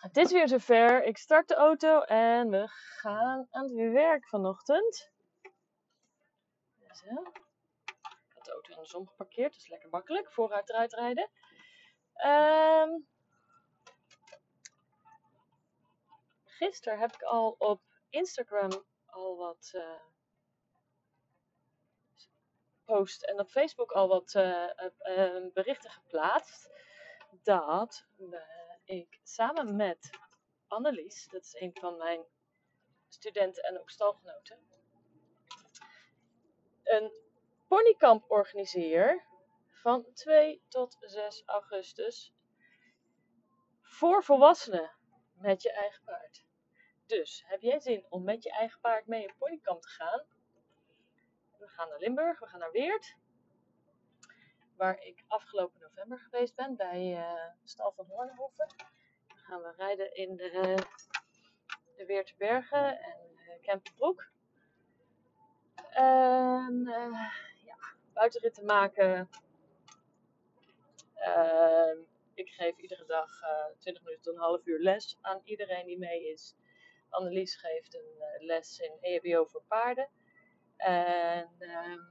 Het is weer zover. Ik start de auto en we gaan aan het werk vanochtend. Zo. Ik had de auto in de zon geparkeerd, dus lekker makkelijk. Vooruit eruit rijden. Ehm gisteren heb ik al op Instagram al wat uh, post en op Facebook al wat uh, uh, berichten geplaatst. Dat ik samen met Annelies, dat is een van mijn studenten en ook stalgenoten, een ponykamp organiseer van 2 tot 6 augustus voor volwassenen met je eigen paard. Dus heb jij zin om met je eigen paard mee op ponykamp te gaan? We gaan naar Limburg, we gaan naar Weert. Waar ik afgelopen november geweest ben bij uh, Stal van Hoornhoven. Dan gaan we rijden in de, de Weertse Bergen en uh, Kempenbroek. En uh, ja, buitenritten maken. Ehm, ik geef iedere dag 20 minuten tot een half uur les aan iedereen die mee is. Annelies geeft een les in EHBO voor paarden. En uh,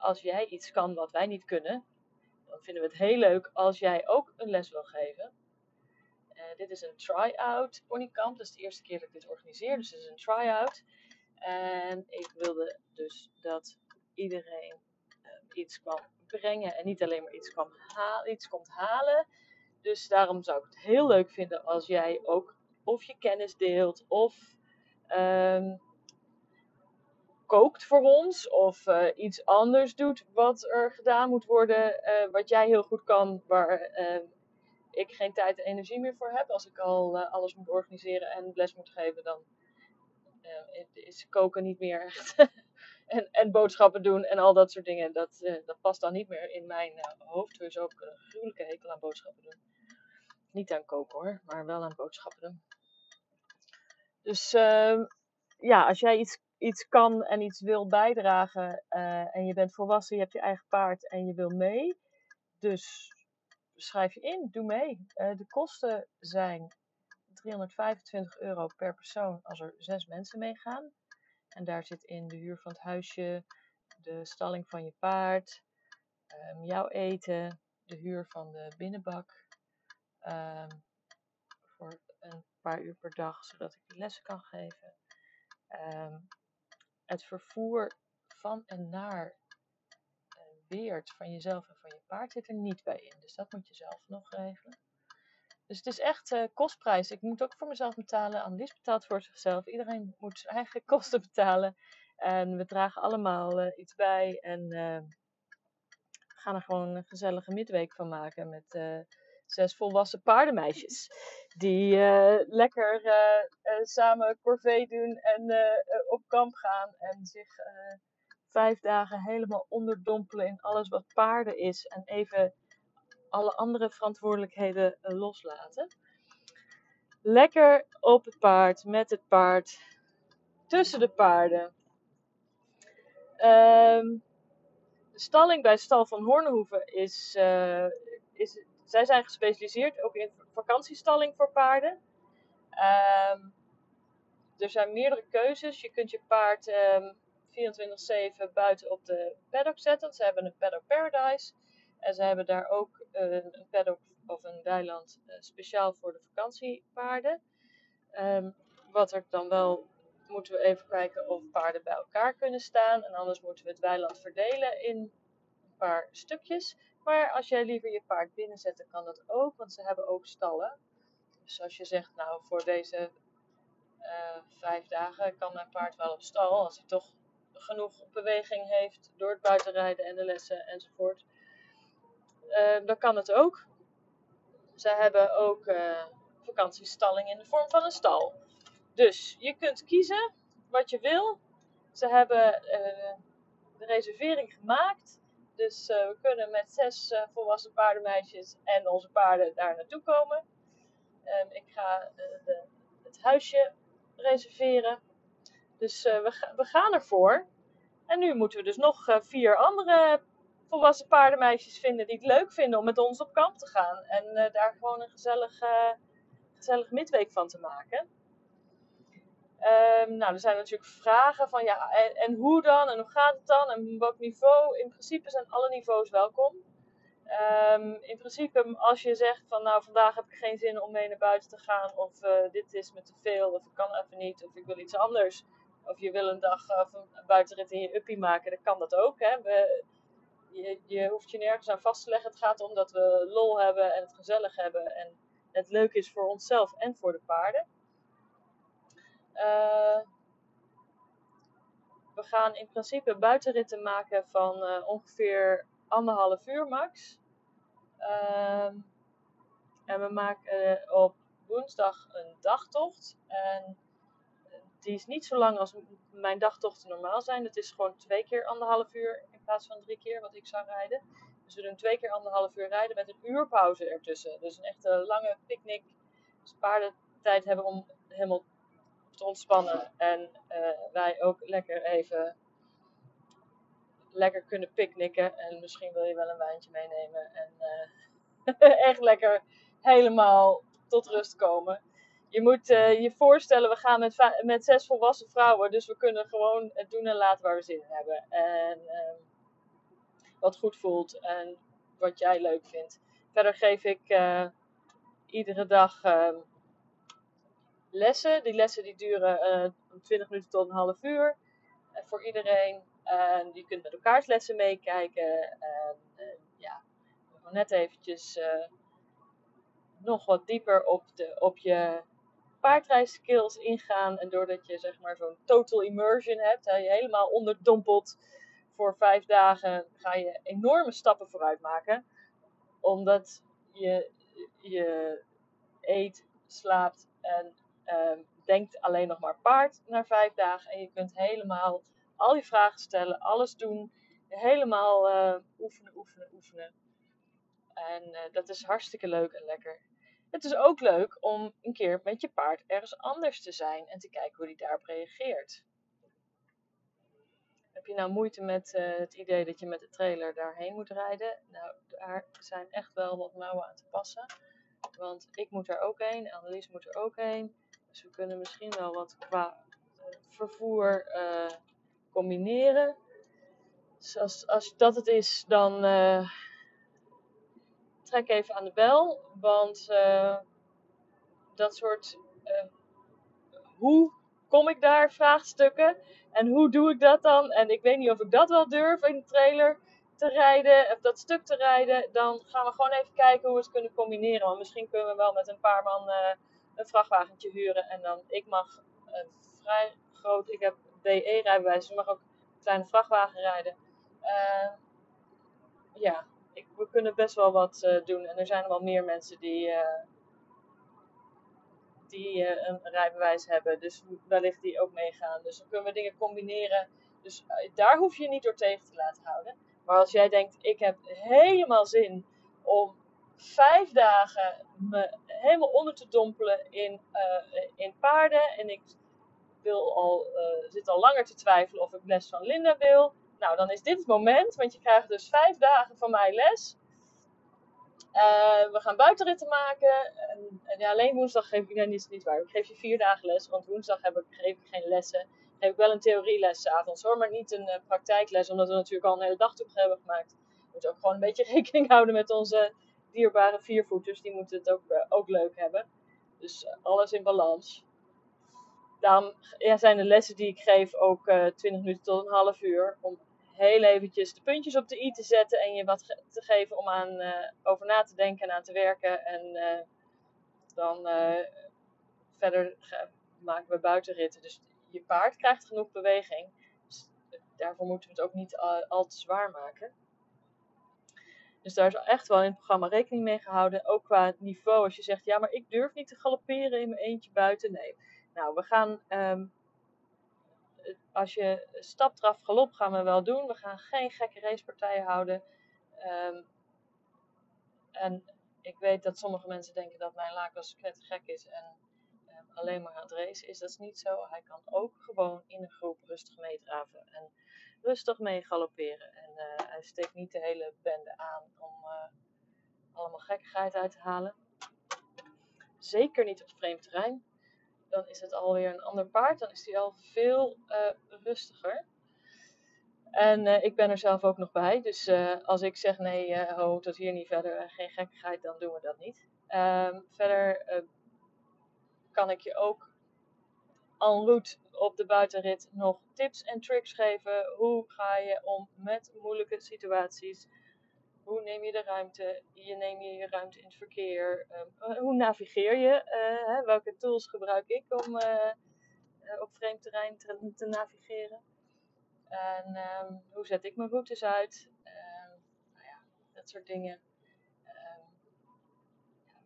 als jij iets kan wat wij niet kunnen, dan vinden we het heel leuk als jij ook een les wil geven. Uh, dit is een try-out ponykamp. Dat is de eerste keer dat ik dit organiseer. Dus het is een try-out. En ik wilde dus dat iedereen iets kwam brengen en niet alleen maar iets, kwam halen, iets komt halen. Dus daarom zou ik het heel leuk vinden als jij ook of je kennis deelt of um, kookt voor ons of uh, iets anders doet wat er gedaan moet worden, uh, wat jij heel goed kan, waar uh, ik geen tijd en energie meer voor heb. Als ik al alles moet organiseren en les moet geven, dan is koken niet meer echt. en, en, boodschappen doen en al dat soort dingen, dat, dat past dan niet meer in mijn hoofd. Is ook een gruwelijke hekel aan boodschappen doen. Niet aan koken hoor, maar wel aan boodschappen doen. Dus uh, ja, als jij iets, iets kan en iets wil bijdragen uh, en je bent volwassen, je hebt je eigen paard en je wil mee. Dus schrijf je in, doe mee. Uh, de kosten zijn 325 euro per persoon als er zes mensen meegaan. En daar zit in de huur van het huisje, de stalling van je paard, um, jouw eten, de huur van de binnenbak. Um, voor een paar uur per dag, zodat ik lessen kan geven. Um, het vervoer van en naar uh, Weert van jezelf en van je paard zit er niet bij in. Dus dat moet je zelf nog regelen. Dus het is echt uh, kostprijs. Ik moet ook voor mezelf betalen. Annelies betaalt voor zichzelf. Iedereen moet zijn eigen kosten betalen. En we dragen allemaal uh, iets bij. En we gaan er gewoon een gezellige midweek van maken met zes volwassen paardenmeisjes. Die uh, lekker uh, uh, samen corvée doen en op kamp gaan. En zich vijf dagen helemaal onderdompelen in alles wat paarden is. En even alle andere verantwoordelijkheden loslaten. Lekker op het paard, met het paard, tussen de paarden. Um, de stalling bij Stal van Hoornhoeven is, is zij zijn gespecialiseerd ook in vakantiestalling voor paarden. Um, er zijn meerdere keuzes. Je kunt je paard um, 24-7 buiten op de paddock zetten. Ze hebben een paddock paradise. En ze hebben daar ook een paddock of een weiland uh, speciaal voor de vakantiepaarden. Um, wat er dan wel, moeten we even kijken of paarden bij elkaar kunnen staan. En anders moeten we het weiland verdelen in een paar stukjes. Maar als jij liever je paard binnenzet, kan dat ook, want ze hebben ook stallen. Dus als je zegt, nou voor deze uh, vijf dagen kan mijn paard wel op stal, als hij toch genoeg beweging heeft door het buitenrijden en de lessen enzovoort, uh, dan kan het ook. Ze hebben ook uh, vakantiestalling in de vorm van een stal. Dus je kunt kiezen wat je wil. Ze hebben de reservering gemaakt. Dus uh, we kunnen met zes uh, volwassen paardenmeisjes en onze paarden daar naartoe komen. Um, ik ga de, het huisje reserveren. Dus we, we, gaan ervoor. En nu moeten we dus nog vier andere volwassen paardenmeisjes vinden die het leuk vinden om met ons op kamp te gaan. En daar gewoon een gezellig, gezellig midweek van te maken. Um, nou, er zijn natuurlijk vragen van ja, en, hoe dan? En hoe gaat het dan? En welk niveau? In principe zijn alle niveaus welkom. Um, in principe, als je zegt van nou, vandaag heb ik geen zin om mee naar buiten te gaan, of uh, dit is me te veel, of ik kan even niet, of ik wil iets anders, of je wil een dag uh, een buitenrit in je uppie maken, dan kan dat ook. Hè? We, je, je hoeft je nergens aan vast te leggen. Het gaat om dat we lol hebben en het gezellig hebben en het leuk is voor onszelf en voor de paarden. Uh, we gaan in principe buitenritten maken van uh, ongeveer anderhalf uur max. Uh, en we maken uh, op woensdag een dagtocht. En die is niet zo lang als mijn dagtochten normaal zijn. Het is gewoon twee keer anderhalf uur in plaats van drie keer wat ik zou rijden. Dus we doen twee keer anderhalf uur rijden met een uur pauze ertussen. Dus een echte lange picknick. Dus paardentijd hebben om helemaal ontspannen. En uh, wij ook lekker even lekker kunnen picknicken. En misschien wil je wel een wijntje meenemen. En uh, echt lekker helemaal tot rust komen. Je moet uh, je voorstellen, we gaan met, met zes volwassen vrouwen. Dus we kunnen gewoon het doen en laten waar we zin in hebben. En ehm, wat goed voelt en wat jij leuk vindt. Verder geef ik iedere dag ehm, lessen. Die lessen die duren uh, 20 minuten tot een half uur uh, voor iedereen. En je kunt met elkaars lessen meekijken. En uh, ja, net eventjes eh, nog wat dieper op, de, op je paardrijskills ingaan. En doordat je zeg maar zo'n total immersion hebt, hè, je helemaal onderdompelt voor vijf dagen, ga je enorme stappen vooruit maken. Omdat je, je eet, slaapt en uh, denkt alleen nog maar paard na vijf dagen. En je kunt helemaal al die vragen stellen, alles doen. Helemaal uh, oefenen, oefenen, oefenen. En uh, dat is hartstikke leuk en lekker. Het is ook leuk om een keer met je paard ergens anders te zijn en te kijken hoe die daarop reageert. Heb je nou moeite met uh, het idee dat je met de trailer daarheen moet rijden? Nou, daar zijn echt wel wat mouwen aan te passen. Want ik moet er ook heen, Annelies moet er ook heen. Dus we kunnen misschien wel wat qua uh, vervoer uh, combineren. Dus als, als dat het is, dan uh, trek even aan de bel. Want dat soort hoe kom ik daar vraagstukken en hoe doe ik dat dan? En ik weet niet of ik dat wel durf in de trailer te rijden, of dat stuk te rijden. Dan gaan we gewoon even kijken hoe we het kunnen combineren. Want misschien kunnen we wel met een paar man een vrachtwagentje huren. En dan, ik mag een vrij groot, ik heb BE-rijbewijs, dus ik mag ook een kleine vrachtwagen rijden. Uh, ja, ik, we kunnen best wel wat uh, doen. En er zijn wel meer mensen die, die een rijbewijs hebben. Dus wellicht die ook meegaan. Dus dan kunnen we dingen combineren. Dus daar hoef je niet door tegen te laten houden. Maar als jij denkt, ik heb helemaal zin om vijf dagen me helemaal onder te dompelen in, uh, in paarden. En ik wil al, uh, zit al langer te twijfelen of ik les van Linda wil. Nou, dan is dit het moment, want je krijgt dus vijf dagen van mij les. Uh, we gaan buitenritten maken. En, ja, alleen woensdag geef ik, nee, niet, niet waar. Ik geef je vier dagen les, want woensdag heb ik, geef ik geen lessen. Heb ik wel een theorieles avonds hoor, maar niet een praktijkles, omdat we natuurlijk al een hele dag toe hebben gemaakt. We moeten ook gewoon een beetje rekening houden met onze dierbare viervoeters, die moeten het ook, uh, ook leuk hebben. Dus uh, alles in balans. Ja, zijn de lessen die ik geef ook uh, eh, 20 minuten tot een half uur. Om heel eventjes de puntjes op de i te zetten en je wat te geven om aan, over na te denken en aan te werken. En dan verder maken we buitenritten. Dus je paard krijgt genoeg beweging. Dus daarvoor moeten we het ook niet al te zwaar maken. Dus daar is echt wel in het programma rekening mee gehouden. Ook qua niveau. Als je zegt, ja, maar ik durf niet te galopperen in mijn eentje buiten. Nee. Nou, we gaan, ehm, als je stapdraf galop gaan we wel doen. We gaan geen gekke racepartijen houden. Um, en ik weet dat sommige mensen denken dat mijn Lagos gek is en um, alleen maar aan het racen is. Dat is niet zo. Hij kan ook gewoon in een groep rustig meedraven en rustig mee galopperen. En uh, hij steekt niet de hele bende aan om uh, allemaal gekkigheid uit te halen. Zeker niet op vreemd terrein. Dan is het alweer een ander paard. Dan is hij al veel uh, rustiger. En ik ben er zelf ook nog bij. Dus als ik zeg nee, uh, oh, tot hier niet verder, geen gekkigheid, dan doen we dat niet. Um, verder kan ik je ook en route op de buitenrit nog tips en tricks geven. Hoe ga je om met moeilijke situaties? Hoe neem je de ruimte? Je neem je je ruimte in het verkeer? Um, hoe navigeer je? Hè, welke tools gebruik ik om op vreemd terrein te, navigeren? En um, hoe zet ik mijn routes uit? Um, nou ja, dat soort dingen.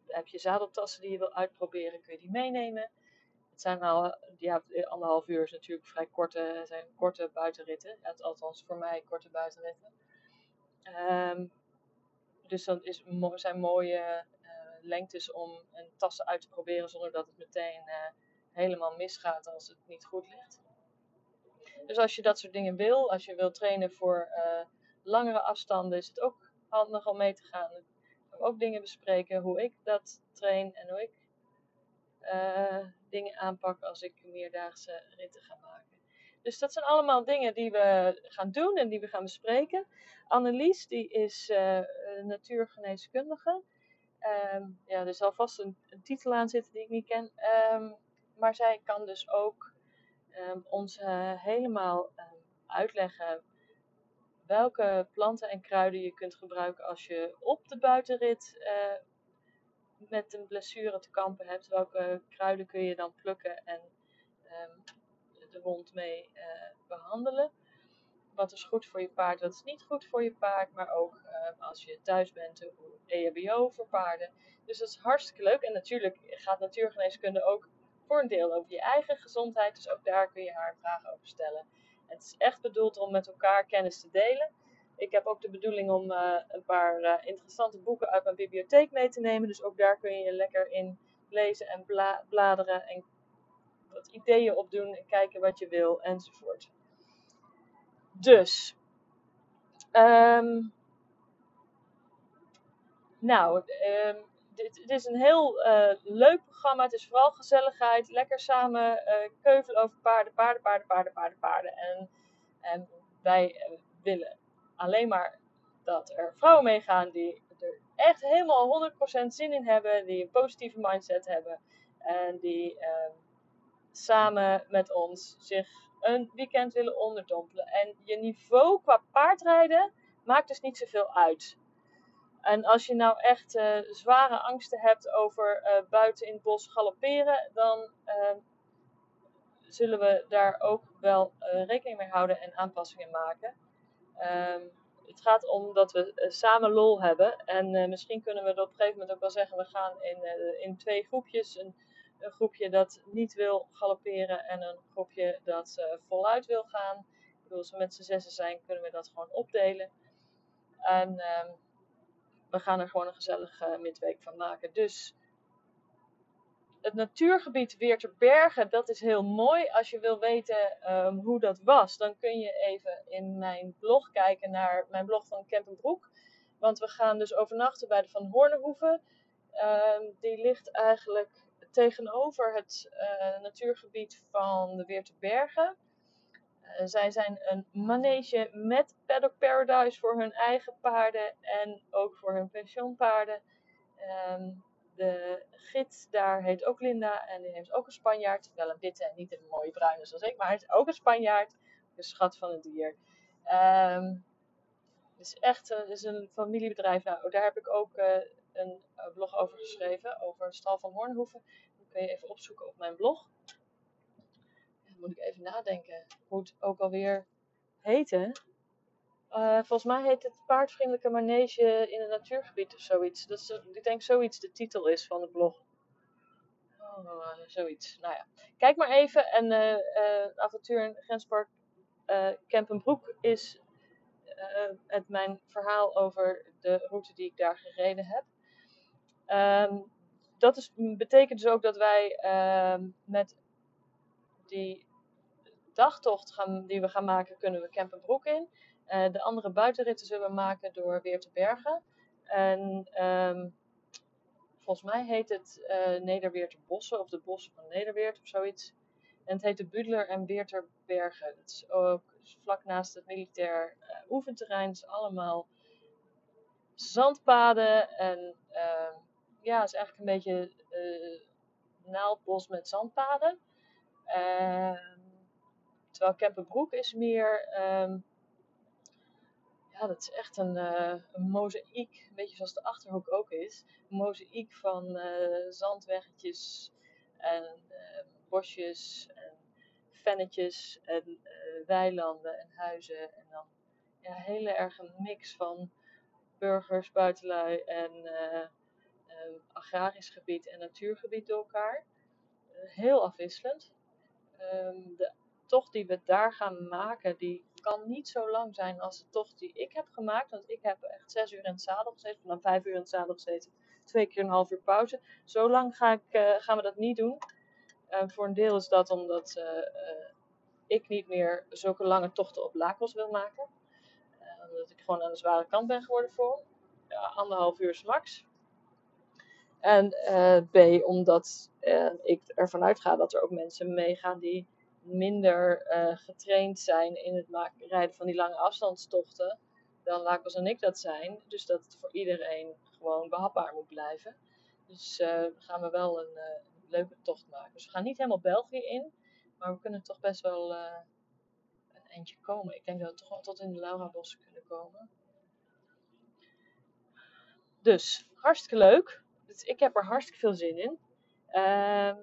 Heb je zadeltassen die je wil uitproberen, kun je die meenemen. Het zijn al, ja, anderhalf uur is natuurlijk vrij korte, zijn korte buitenritten. Althans voor mij korte buitenritten. dus dat is, zijn mooie uh, lengtes om een tassen uit te proberen zonder dat het meteen uh, helemaal misgaat als het niet goed ligt. Dus als je dat soort dingen wil, als je wil trainen voor uh, langere afstanden, is het ook handig om mee te gaan. Ook dingen bespreken hoe ik dat train en hoe ik dingen aanpak als ik meerdaagse ritten ga maken. Dus dat zijn allemaal dingen die we gaan doen en die we gaan bespreken. Annelies, die is uh, natuurgeneeskundige. Um, ja, er zal vast een, een, titel aan zitten die ik niet ken. Um, maar zij kan dus ook um, ons uh, helemaal uitleggen welke planten en kruiden je kunt gebruiken als je op de buitenrit uh, met een blessure te kampen hebt. Welke kruiden kun je dan plukken en um, de wond mee uh, behandelen. Wat is goed voor je paard, wat is niet goed voor je paard. Maar ook als je thuis bent, de EHBO voor paarden. Dus dat is hartstikke leuk. En natuurlijk gaat natuurgeneeskunde ook voor een deel over je eigen gezondheid. Dus ook daar kun je haar vragen over stellen. het is echt bedoeld om met elkaar kennis te delen. Ik heb ook de bedoeling om uh, een paar uh, interessante boeken uit mijn bibliotheek mee te nemen. Dus ook daar kun je lekker in lezen en bla bladeren en wat ideeën opdoen en kijken wat je wil enzovoort. Dus, um, nou, um, is een heel uh, leuk programma. Het is vooral gezelligheid. Lekker samen keuvelen over paarden, paarden, paarden, paarden, paarden, paarden. En, en wij willen alleen maar dat er vrouwen meegaan die er echt helemaal 100% zin in hebben. Die een positieve mindset hebben. En die ehm, samen met ons zich een weekend willen onderdompelen. En je niveau qua paardrijden maakt dus niet zoveel uit. En als je nou echt uh, zware angsten hebt over uh, buiten in het bos galopperen, dan uh, zullen we daar ook wel eh, rekening mee houden en aanpassingen maken. Um, het gaat om dat we samen lol hebben. En misschien kunnen we op een gegeven moment ook wel zeggen: we gaan in, in twee groepjes. Een, groepje dat niet wil galopperen en een groepje dat voluit wil gaan. Ik bedoel, als we met z'n zessen zijn, kunnen we dat gewoon opdelen. En um, we gaan er gewoon een gezellige midweek van maken. Dus het natuurgebied Weerterbergen, dat is heel mooi. Als je wil weten um, hoe dat was, dan kun je even in mijn blog kijken naar mijn blog van Kempenbroek. Want we gaan dus overnachten bij de Van Hoornhoeven. Um, die ligt eigenlijk tegenover het uh, natuurgebied van de Weerterbergen. Uh, zij zijn een manege met Paddock Paradise voor hun eigen paarden en ook voor hun pensioenpaarden. Um, de gids daar heet ook Linda en die heeft ook een Spanjaard. Wel een witte en niet een mooie bruine zoals ik, maar hij is ook een Spanjaard. De schat van het dier. Um, het is echt het is een familiebedrijf. Nou, daar heb ik ook uh, een blog over geschreven, over Stal van Hoornhoeven. Dat kun je even opzoeken op mijn blog moet ik even nadenken hoe het ook alweer heette. Eh, volgens mij heet het Paardvriendelijke Manege in een natuurgebied of zoiets. Dat is, ik denk zoiets de titel is van de blog. Oh, zoiets. Nou ja, kijk maar even. En uh, avontuur in Grenspark Kempenbroek is het mijn verhaal over de route die ik daar gereden heb. Ehm, dat betekent dus ook dat wij ehm, met die dagtocht gaan, die we gaan maken, kunnen we Kempenbroek in. Uh, de andere buitenritten zullen we maken door weer te bergen. En um, volgens mij heet het uh, Nederweerter Bossen of de Bossen van Nederweert of zoiets. En het heet de Budler en Weerterbergen. Het is ook vlak naast het militair uh, oefenterrein. Het is allemaal zandpaden en uh, ja, het is eigenlijk een beetje naaldbos met zandpaden. Uh, terwijl Kempenbroek is meer, ja, dat is echt een, uh, een mozaïek, een beetje zoals de Achterhoek ook is. Een mozaïek van uh, zandweggetjes en ehm, bosjes en vennetjes en weilanden en huizen. En dan ja, heel erg een mix van burgers, buitenlui en agrarisch gebied en natuurgebied door elkaar. Heel afwisselend. Um, de tocht die we daar gaan maken, die kan niet zo lang zijn als de tocht die ik heb gemaakt. Want ik heb echt zes uur in het zadel gezeten, dan vijf uur in het zadel gezeten, twee keer een half uur pauze. Zo lang ga ik, uh, gaan we dat niet doen. voor een deel is dat omdat ik niet meer zulke lange tochten op Lakos wil maken. omdat ik gewoon aan de zware kant ben geworden voor ja, anderhalf uur max. En B, omdat ik ervan uitga dat er ook mensen meegaan die minder uh, getraind zijn in het rijden van die lange afstandstochten dan Lakos en ik dat zijn. Dus dat het voor iedereen gewoon behapbaar moet blijven. Dus gaan we wel een leuke tocht maken. Dus we gaan niet helemaal België in, maar we kunnen toch best wel een eindje komen. Ik denk dat we toch wel tot in de Laura-bossen kunnen komen. Dus, hartstikke leuk. Dus ik heb er hartstikke veel zin in. Uh,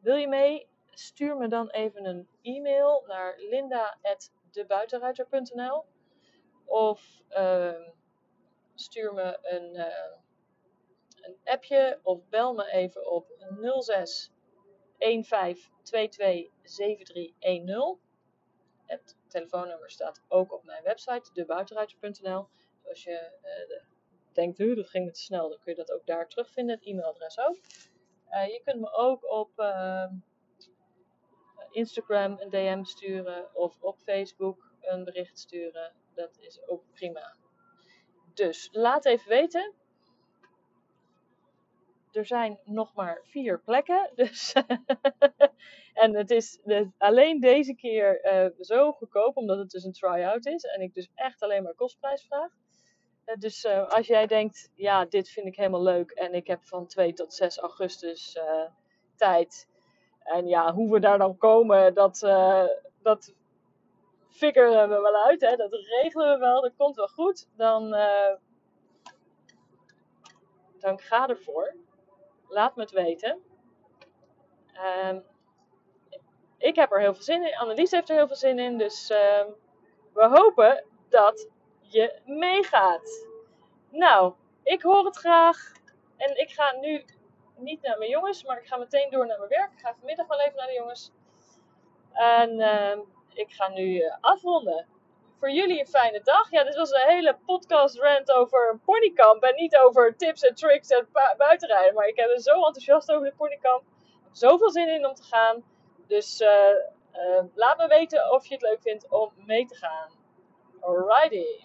wil je mee? Stuur me dan even een e-mail naar linda.debuitenruiter.nl Of uh, stuur me een, uh, een appje of bel me even op 06 1522 7310. Het telefoonnummer staat ook op mijn website, debuitenruiter.nl. Als je uh, denkt, dat ging te snel, dan kun je dat ook daar terugvinden. Het e-mailadres ook. Uh, je kunt me ook op uh, Instagram een DM sturen of op Facebook een bericht sturen. Dat is ook prima. Dus laat even weten. Er zijn nog maar vier plekken. Dus en het is alleen deze keer uh, zo goedkoop, omdat het dus een try-out is. En ik dus echt alleen maar kostprijs vraag. Eh, dus uh, als jij denkt, ja, dit vind ik helemaal leuk en ik heb van 2 tot 6 augustus tijd. En ja, hoe we daar dan komen, dat, uh, dat figuren we wel uit. Hè? Dat regelen we wel, dat komt wel goed. Dan, dan ga ervoor. Laat me het weten. Ehm, ik heb er heel veel zin in. Annelies heeft er heel veel zin in. Dus ehm, we hopen dat je meegaat. Nou, ik hoor het graag. En ik ga nu niet naar mijn jongens, maar ik ga meteen door naar mijn werk. Ik ga vanmiddag wel even naar de jongens. En uh, ik ga nu uh, afronden. Voor jullie een fijne dag. Ja, dit was een hele podcast rant over een ponykamp. En niet over tips en tricks en buitenrijden. Maar ik ben zo enthousiast over de ponykamp. Heb zoveel zin in om te gaan. Dus uh, laat me weten of je het leuk vindt om mee te gaan. Alrighty.